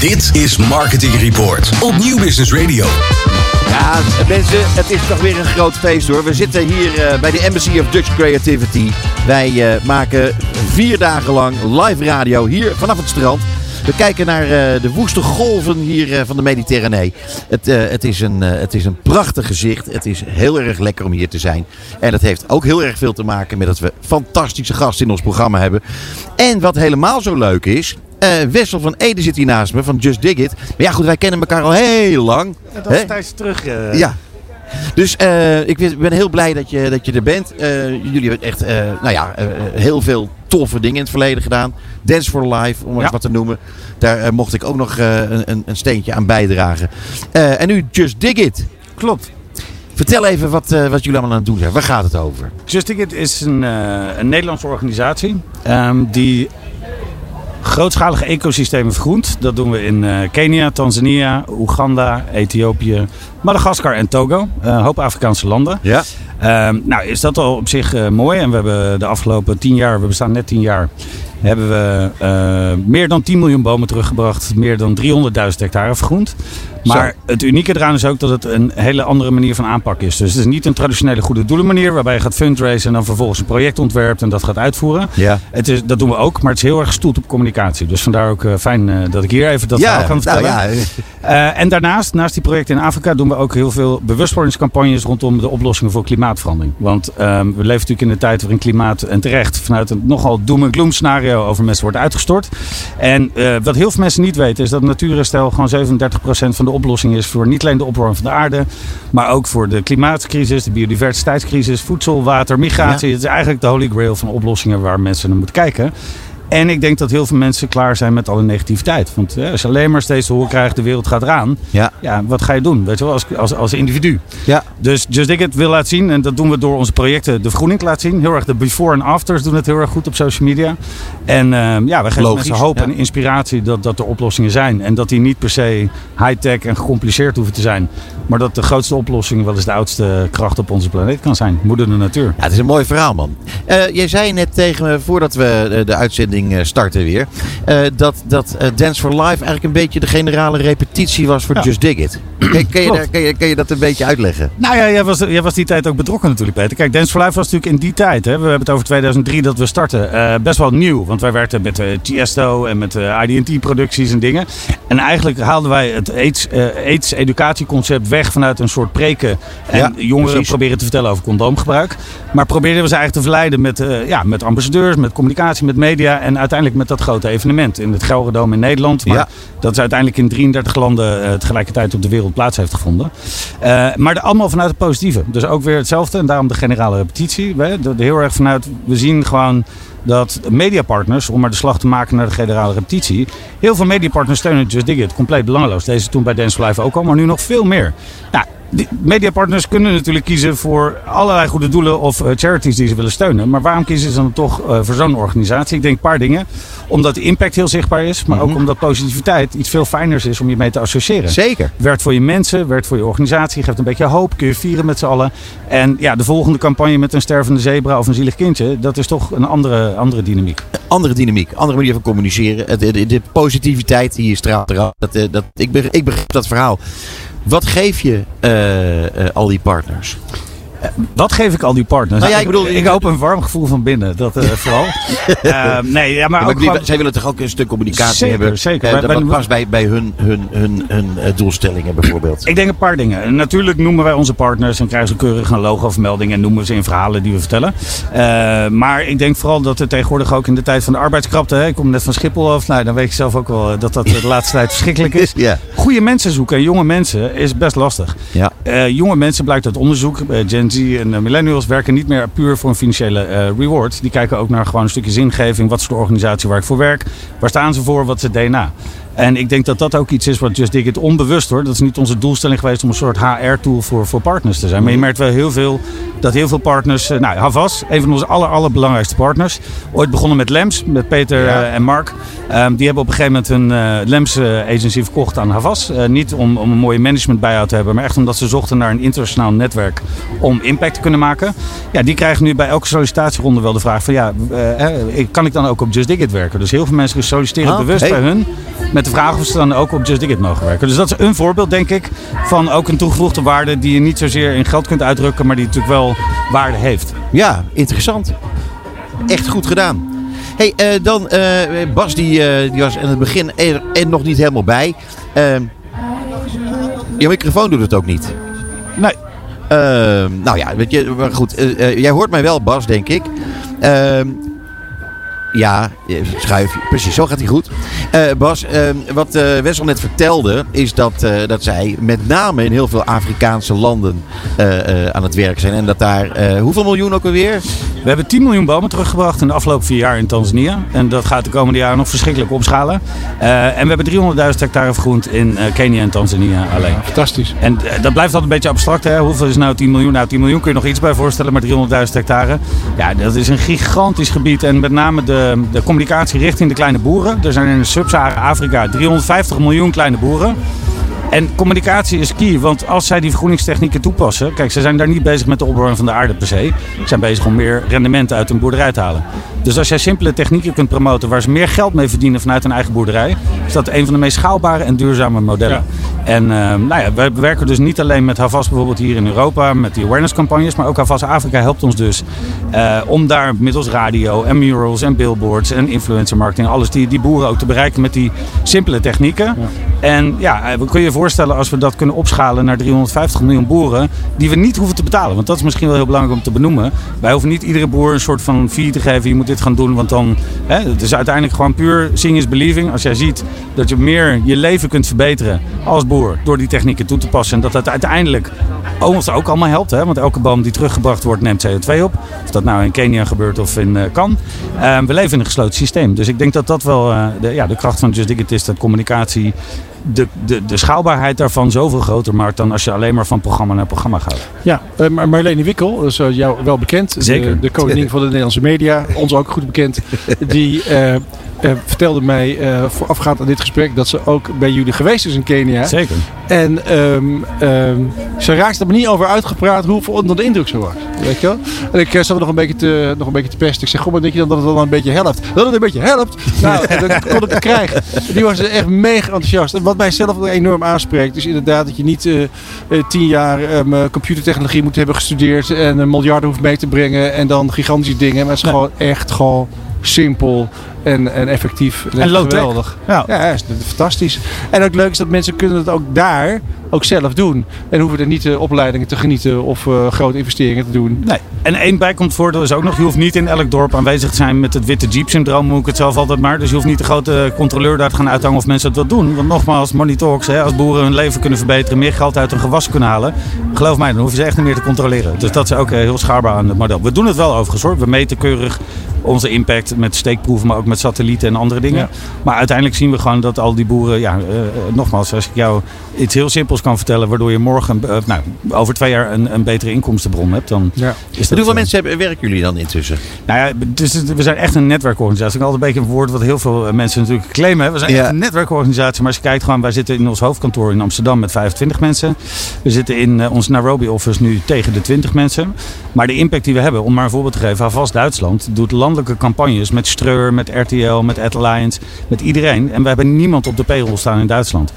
Dit is Marketing Report op Nieuw Business Radio. Ja, mensen, het is toch weer een groot feest hoor. We zitten hier eh, bij de Embassy of Dutch Creativity. Wij eh, maken vier dagen lang live radio hier vanaf het strand. We kijken naar eh, de woeste golven hier van de Mediterranee. Het, het, is een, het is een prachtig gezicht. Het is heel erg lekker om hier te zijn. En dat heeft ook heel erg veel te maken met dat we fantastische gasten in ons programma hebben. En wat helemaal zo leuk is, Wessel van Ede zit hier naast me van Just Dig It. Maar ja, goed, wij kennen elkaar al heel lang. dat is tijdens terug. Uh... Ja. Dus uh, ik ben heel blij dat je, dat je er bent. jullie hebben echt nou ja, heel veel toffe dingen in het verleden gedaan. Dance for Life, om het wat te noemen. Daar mocht ik ook nog een, een, steentje aan bijdragen. en nu Just Dig It. Klopt. Vertel even wat, wat jullie allemaal aan het doen zijn. Waar gaat het over? Just Dig It is een, een Nederlandse organisatie um, die grootschalige ecosystemen vergroend. Dat doen we in uh, Kenia, Tanzania, Oeganda, Ethiopië, Madagaskar en Togo. Uh, een hoop Afrikaanse landen. Ja. Uh, nou, is dat al op zich uh, mooi. En we hebben de afgelopen tien jaar, we bestaan net tien jaar, hebben we meer dan 10 miljoen bomen teruggebracht. Meer dan 300.000 hectare vergroend. Maar het unieke eraan is ook dat het een hele andere manier van aanpak is. Dus het is niet een traditionele goede doelen manier waarbij je gaat fundraisen en dan vervolgens een project ontwerpt en dat gaat uitvoeren. Ja. Het is, dat doen we ook, maar het is heel erg gestoeld op communicatie. Dus vandaar ook uh, fijn uh, dat ik hier even dat verhaal kan vertellen. Nou, ja. uh, en daarnaast, naast die projecten in Afrika, doen we ook heel veel bewustwordingscampagnes rondom de oplossingen voor klimaatverandering. Want ehm, we leven natuurlijk in een tijd waarin klimaat en terecht vanuit een nogal doom en gloom scenario over mensen wordt uitgestort. En wat heel veel mensen niet weten is dat natuurherstel gewoon 37% van de de oplossing is voor niet alleen de opwarming van de aarde, maar ook voor de klimaatcrisis, de biodiversiteitscrisis, voedsel, water, migratie. Het is eigenlijk de holy grail van oplossingen waar mensen naar moeten kijken. En ik denk dat heel veel mensen klaar zijn met alle negativiteit. Want hè, als je alleen maar steeds te horen krijgt, de wereld gaat eraan. Ja. ja wat ga je doen? Weet je wel, als, als, als individu. Ja. Dus Just It wil laten zien. En dat doen we door onze projecten de vergroening te laten zien. Heel erg de before en afters doen het heel erg goed op social media. En uh, ja, we geven Logisch, mensen hoop en inspiratie dat, dat er oplossingen zijn. En dat die niet per se high-tech en gecompliceerd hoeven te zijn. Maar dat de grootste oplossing wel eens de oudste kracht op onze planeet kan zijn. Moeder de natuur. Ja, het is een mooi verhaal, man. Uh, jij zei net tegen me, voordat we de uitzending eh, starten weer. Uh, dat dat uh, Dance for Life eigenlijk een beetje de generale repetitie was voor Just Dig It. Kan, je, je, dat een beetje uitleggen? Nou ja, jij was, jij was die tijd ook betrokken natuurlijk, Peter. Kijk, Dance for Life was natuurlijk in die tijd. Hè. We hebben het over 2003 dat we starten. Uh, best wel nieuw, want wij werkten met uh, Tiesto en met uh, IDT-producties en dingen. En eigenlijk haalden wij het AIDS-educatieconcept weg vanuit een soort preken. En ja, jongeren precies. proberen te vertellen over condoomgebruik. Maar probeerden we ze eigenlijk te verleiden met, ja, met ambassadeurs, met communicatie, met media. En uiteindelijk met dat grote evenement in het Gelredome in Nederland. Maar ja. dat is uiteindelijk in 33 landen tegelijkertijd op de wereld plaats heeft gevonden. Uh, maar de, allemaal vanuit het positieve. Dus ook weer hetzelfde. En daarom de generale repetitie. We, de heel erg vanuit, we zien gewoon dat mediapartners, om maar de slag te maken naar de generale repetitie, heel veel mediapartners steunen Just Dig It. Compleet belangeloos. Deze toen bij Dance Live ook al, maar nu nog veel meer. Nou, mediapartners kunnen natuurlijk kiezen voor allerlei goede doelen of uh, charities die ze willen steunen. Maar waarom kiezen ze dan toch uh, voor zo'n organisatie? Ik denk een paar dingen. Omdat de impact heel zichtbaar is, maar mm -hmm. ook omdat positiviteit iets veel fijners is om je mee te associëren. Zeker. Werkt voor je mensen, werkt voor je organisatie, geeft een beetje hoop, kun je vieren met z'n allen. En ja, de volgende campagne met een stervende zebra of een zielig kindje, dat is toch een andere, andere dynamiek. Andere dynamiek, andere manier van communiceren. De, de, de positiviteit die je straalt eraf. Dat, eh, dat, ik, begrijp, ik begrijp dat verhaal. Wat geef je uh, uh, al die partners? Wat geef ik al die partners? Nou ja, ik, bedoel, ik, ik hoop een warm gevoel van binnen, dat uh, vooral. uh, nee, ja, maar, ja, maar ook gewoon... zij willen toch ook een stuk communicatie zeker, hebben? Zeker, uh, Wat past bij, bij hun, hun, hun, hun doelstellingen bijvoorbeeld? Ik denk een paar dingen. Natuurlijk noemen wij onze partners en krijgen ze keurig een logo-vermelding en noemen ze in verhalen die we vertellen. maar ik denk vooral dat er tegenwoordig ook in de tijd van de arbeidskrapte, hè, ik kom net van Schiphol af, nou, dan weet je zelf ook wel dat dat de laatste tijd verschrikkelijk is. ja. Goede mensen zoeken, jonge mensen, is best lastig. Ja. jonge mensen blijkt uit onderzoek, Gen Z en millennials werken niet meer puur voor een financiële uh, reward. Die kijken ook naar gewoon een stukje zingeving. Wat is de organisatie waar ik voor werk? Waar staan ze voor? Wat is het DNA? En ik denk dat dat ook iets is wat Just Dig It onbewust hoor. Dat is niet onze doelstelling geweest om een soort HR-tool voor, voor partners te zijn. Maar je merkt wel heel veel dat heel veel partners. Nou, Havas, een van onze aller, allerbelangrijkste partners. Ooit begonnen met Lems, met Peter ja. uh, en Mark. Um, die hebben op een gegeven moment een uh, Lems uh, agency verkocht aan Havas. Uh, niet om, om een mooie management bijhoud te hebben, maar echt omdat ze zochten naar een internationaal netwerk om impact te kunnen maken. Ja, die krijgen nu bij elke sollicitatieronde wel de vraag van ja, kan ik dan ook op Just Dig It werken? Dus heel veel mensen solliciteren ah, bewust hey. bij hun. Met de vraag of ze dan ook op Just Dig It mogen werken. Dus dat is een voorbeeld, denk ik, van ook een toegevoegde waarde die je niet zozeer in geld kunt uitdrukken, maar die natuurlijk wel waarde heeft. Ja, interessant. Echt goed gedaan. hey, uh, dan uh, Bas, die, uh, die was in het begin er, er nog niet helemaal bij. Ehm, je microfoon doet het ook niet. Nee. Ehm, nou ja, weet je, maar goed. jij hoort mij wel, Bas, denk ik. Ja, schuif. Precies, zo gaat hij goed. Uh, Bas, uh, wat uh, Wessel net vertelde, is dat, dat zij met name in heel veel Afrikaanse landen aan het werk zijn. En dat daar, hoeveel miljoen ook alweer? We hebben 10 miljoen bomen teruggebracht in de afgelopen vier jaar in Tanzania. En dat gaat de komende jaren nog verschrikkelijk opschalen. en we hebben 300.000 hectare vergroend in Kenia en Tanzania alleen. fantastisch. En dat blijft altijd een beetje abstract. Hè? Hoeveel is nou 10 miljoen? Nou, 10 miljoen kun je nog iets bij voorstellen, maar 300.000 hectare. Ja, dat is een gigantisch gebied. En met name de Ehm, de, communicatie richting de kleine boeren. Er zijn in Sub-Sahara-Afrika 350 miljoen kleine boeren. En communicatie is key, want als zij die vergroeningstechnieken toepassen. Kijk, ze zijn daar niet bezig met de opwarming van de aarde per se. Ze zijn bezig om meer rendement uit hun boerderij te halen. Dus als jij simpele technieken kunt promoten waar ze meer geld mee verdienen vanuit hun eigen boerderij, is dat een van de meest schaalbare en duurzame modellen. En uh, nou ja, wij werken dus niet alleen met Havas bijvoorbeeld hier in Europa, met die awareness campagnes, maar ook Havas Afrika helpt ons dus uh, om daar middels radio en murals en billboards en influencer marketing, alles die, die boeren ook te bereiken met die simpele technieken. En ja, we kun je voorstellen als we dat kunnen opschalen naar 350 miljoen boeren, die we niet hoeven te betalen. Want dat is misschien wel heel belangrijk om te benoemen. Wij hoeven niet iedere boer een soort van fee te geven, je moet dit gaan doen, want dan, hè, het is uiteindelijk gewoon puur seeing believing. Als jij ziet dat je meer je leven kunt verbeteren als boer door die technieken toe te passen en dat dat uiteindelijk ons ook allemaal helpt, hè, want elke boom die teruggebracht wordt neemt CO2 op. Of dat nou in Kenia gebeurt of in uh, Kan. Uh, we leven in een gesloten systeem. Dus ik denk dat dat wel uh, de, ja, de kracht van Just Dig It is, dat communicatie de, de, de schaalbaarheid daarvan zoveel groter maakt dan als je alleen maar van programma naar programma gaat. Ja, uh, Marlene Wikkel, is uh, jou wel bekend. Zeker. De, de koningin van de Nederlandse media, ons ook goed bekend. Die uh, uh, vertelde mij uh, voorafgaand aan dit gesprek dat ze ook bij jullie geweest is in Kenia. Zeker. En um, um, ze raakte er maar niet over uitgepraat hoe onder de indruk ze was. Weet je wel? En ik uh, zat nog een beetje te, nog een beetje te pesten. Ik zeg, goh, maar denk je dan dat het dan een beetje helpt? Dat het een beetje helpt? Nou, dan kon ik het krijgen. Die was echt mega enthousiast. En wat mij zelf enorm aanspreekt, is inderdaad dat je niet tien jaar um, computertechnologie moet hebben gestudeerd en miljarden hoeft mee te brengen en dan gigantische dingen. Maar het is nee. gewoon echt gewoon simpel en, en effectief. En, en geweldig. Ja. ja, is fantastisch. En ook leuk is dat mensen kunnen het ook daar ook zelf doen. En hoeven er niet uh, opleidingen te genieten of uh, grote investeringen te doen. Nee. En één bijkomend voordeel is ook nog, je hoeft niet in elk dorp aanwezig te zijn met het witte jeep-syndroom, moet ik het zelf altijd maar. Dus je hoeft niet de grote controleur daar te gaan uithangen of mensen dat wel doen. Want nogmaals, money talks, hè, als boeren hun leven kunnen verbeteren, meer geld uit hun gewas kunnen halen, geloof mij, dan hoef je ze echt niet meer te controleren. Dus dat is ook heel schaarbaar aan het model. We doen het wel overigens hoor. We meten keurig onze impact met steekproeven, maar ook met satellieten en andere dingen. Ja. Maar uiteindelijk zien we gewoon dat al die boeren, ja, uh, nogmaals, als ik jou iets heel simpels kan vertellen, waardoor je morgen, uh, nou, over twee jaar een, een betere inkomstenbron hebt, dan ja. is dat. Hoeveel mensen hebben, werken jullie dan intussen? Nou ja, dus, we zijn echt een netwerkorganisatie. Dat is altijd een beetje een woord wat heel veel mensen natuurlijk claimen. We zijn ja. echt een netwerkorganisatie, maar als je kijkt gewoon, wij zitten in ons hoofdkantoor in Amsterdam met 25 mensen. We zitten in uh, ons Nairobi office nu tegen de 20 mensen. Maar de impact die we hebben, om maar een voorbeeld te geven, Havas Duitsland doet landelijke campagnes met Streur, met RTL, met Ad Alliance, met iedereen. En we hebben niemand op de payroll staan in Duitsland.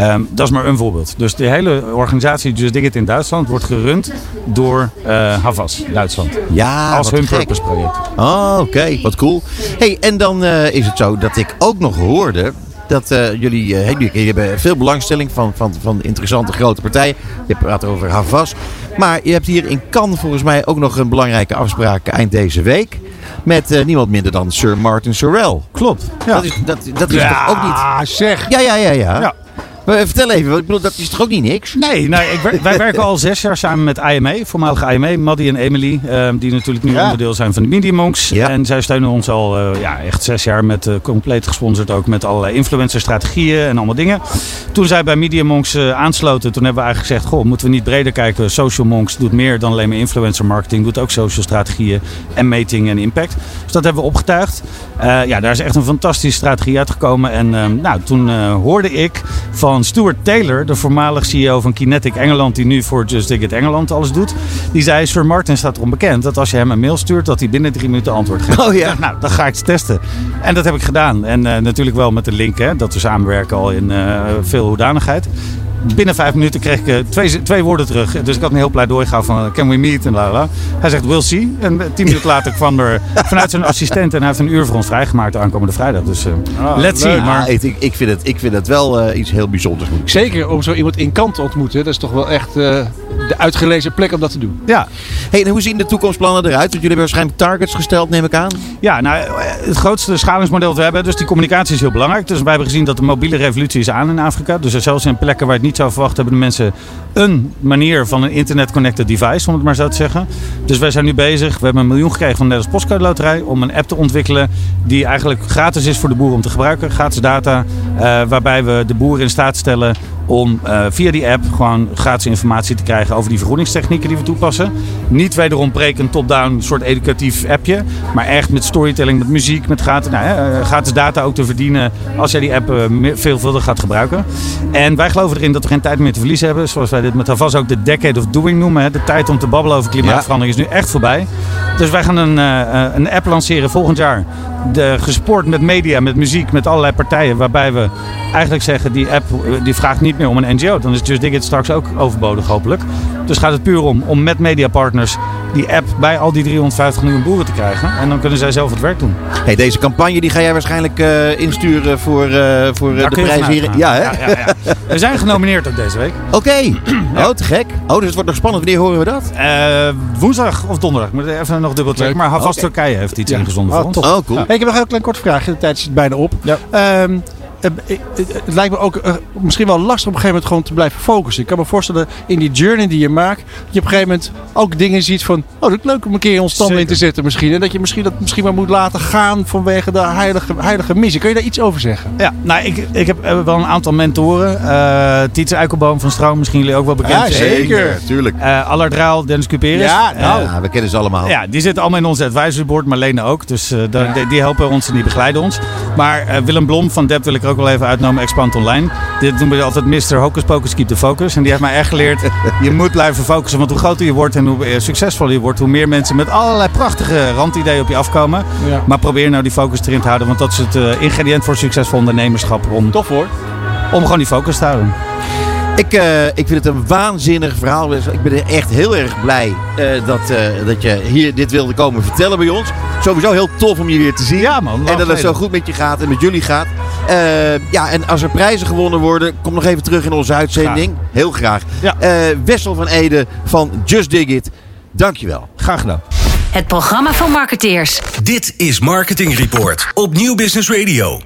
Um, dat is maar een voorbeeld. Dus de hele organisatie Just Dig It in Duitsland wordt gerund door uh, Havas, Duitsland. Ja, Als hun gek. purpose project. Oh, oké. Okay. Wat cool. hey, en dan uh, is het zo dat ik ook nog hoorde dat uh, jullie, uh, jullie hebben veel belangstelling van, van, van interessante grote partijen. Je praat over Havas. Maar je hebt hier in Cannes volgens mij ook nog een belangrijke afspraak eind deze week. Met uh, niemand minder dan Sir Martin Sorrell. Klopt. Ja. Dat is, dat, dat is ja, toch ook niet... Ah, zeg. Ja, ja, ja, ja. ja. Maar vertel even, ik bedoel, dat is toch ook niet niks? Nee, ik wer wij werken al zes jaar samen met IME, voormalige IME, Maddie en Emily. Uh, die natuurlijk nu ja. onderdeel zijn van de Media Monks. Ja. En zij steunen ons al uh, ja, echt zes jaar met uh, compleet gesponsord ook met allerlei influencer strategieën en allemaal dingen. Toen zij bij Media Monks aansloten, toen hebben we eigenlijk gezegd, goh, moeten we niet breder kijken. Social Monks doet meer dan alleen maar influencer marketing, doet ook social strategieën en meting en impact. Dus dat hebben we opgetuigd. ja, daar is echt een fantastische strategie uitgekomen. En nou, toen hoorde ik van Stuart Taylor, de voormalig CEO van Kinetic Engeland, die nu voor Just Dig It Engeland alles doet. Die zei, Sir Martin staat erom bekend dat als je hem een mail stuurt, dat hij binnen drie minuten antwoord geeft. Oh ja. Nou, dan ga ik het testen. En dat heb ik gedaan. En uh, natuurlijk wel met de link, hè, dat we samenwerken al in uh, veel hoedanigheid binnen vijf minuten kreeg ik eh, twee, twee woorden terug. Dus ik had een heel pleidooi gehouden van can we meet en la la. Hij zegt we'll see. En tien minuten later kwam er vanuit zijn assistent en hij heeft een uur voor ons vrijgemaakt aankomende vrijdag. Dus uh, let's see. Maar... Ah, ik, ik, vind het, ik vind het wel uh, iets heel bijzonders. Zeker om zo iemand in kant te ontmoeten. Dat is toch wel echt uh, de uitgelezen plek om dat te doen. Ja. Hey, en hoe zien de toekomstplannen eruit? Want jullie hebben waarschijnlijk targets gesteld, neem ik aan. Ja, nou, het grootste schalingsmodel dat we hebben, dus die communicatie is heel belangrijk. Dus wij hebben gezien dat de mobiele revolutie is aan in Afrika. Dus zelfs in plekken waar het niet zou verwachten, hebben de mensen een manier van een internet-connected device, om het maar zo te zeggen. Dus wij zijn nu bezig. We hebben een miljoen gekregen van de Nederlands Postcode Loterij om een app te ontwikkelen die eigenlijk gratis is voor de boeren om te gebruiken. Gratis data, uh, waarbij we de boeren in staat stellen om uh, via die app gewoon gratis informatie te krijgen over die vergroeningstechnieken die we toepassen. Niet wederom preken top-down soort educatief appje, maar echt met storytelling, met muziek, met gratis, nou, uh, gratis data ook te verdienen als jij die app uh, veelvuldig gaat gebruiken. En wij geloven erin dat we geen tijd meer te verliezen hebben, zoals wij dit met Havas ook de decade of doing noemen. Hè. De tijd om te babbelen over klimaatverandering ja. is nu echt voorbij. Dus wij gaan een, een app lanceren volgend jaar. De, gespoord met media, met muziek, met allerlei partijen, waarbij we eigenlijk zeggen die app die vraagt niet meer om een NGO. Dan is Just Dig It straks ook overbodig hopelijk. Dus gaat het puur om om met mediapartners die app bij al die 350 miljoen boeren te krijgen. En dan kunnen zij zelf het werk doen. Hey, deze campagne die ga jij waarschijnlijk uh, insturen voor, uh, voor uh, de prijs hier. Ja, hè? Ja, ja, ja. We zijn genomineerd ook deze week. Oké. Okay. Oh, te gek. Oh, dus het wordt nog spannend. Wanneer horen we dat? woensdag of donderdag. Ik moet even nog dubbel checken. Maar Havas okay. Turkije heeft iets ingezonden oh, voor ons. Oh, cool. Hey, ik heb nog een heel klein kort vraagje. De tijd zit bijna op. Ja. Um, het lijkt me ook uh, misschien wel lastig op een gegeven moment gewoon te blijven focussen. Ik kan me voorstellen in die journey die je maakt, dat je op een gegeven moment ook dingen ziet van, oh, dat is leuk om een keer in ons stand in te zetten misschien. En dat je misschien dat misschien maar moet laten gaan vanwege de heilige, heilige missie. Kun je daar iets over zeggen? Ja, nou, ik, ik heb wel een aantal mentoren. Uh, Tietze Eikelboom van Stroom, misschien jullie ook wel bekend. Ja, zeker. Tuurlijk. Uh, Allard Raal, Dennis Cuperus. Ja, nou. ja, we kennen ze allemaal. Ja, die zitten allemaal in ons advisory board, Marlene ook. Dus uh, ja. die, die helpen ons en die begeleiden ons. Maar Willem Blom van Dep wil ik er ook wel even uitnodigen. Expand Online. Dit noemen we altijd Mr. Hocus Pocus Keep the Focus. En die heeft mij echt geleerd, je moet blijven focussen. Want hoe groter je wordt en hoe succesvoller je wordt, hoe meer mensen met allerlei prachtige randideeën op je afkomen. Ja. Maar probeer nou die focus erin te houden. Want dat is het uh, ingrediënt voor succesvol ondernemerschap. Om, Tof hoor. Om gewoon die focus te houden. Ik, uh, ik vind het een waanzinnig verhaal. Ik ben echt heel erg blij uh, dat, uh, dat je hier dit wilde komen vertellen bij ons. Sowieso heel tof om je weer te zien. Ja man. En dat het zo goed met je gaat en met jullie gaat. Ja, en als er prijzen gewonnen worden, kom nog even terug in onze uitzending. Graag. Heel graag. Ja. Wessel van Ede van Just Dig It. Dankjewel. Graag gedaan. Het programma van marketeers. Dit is Marketing Report op Nieuw Business Radio.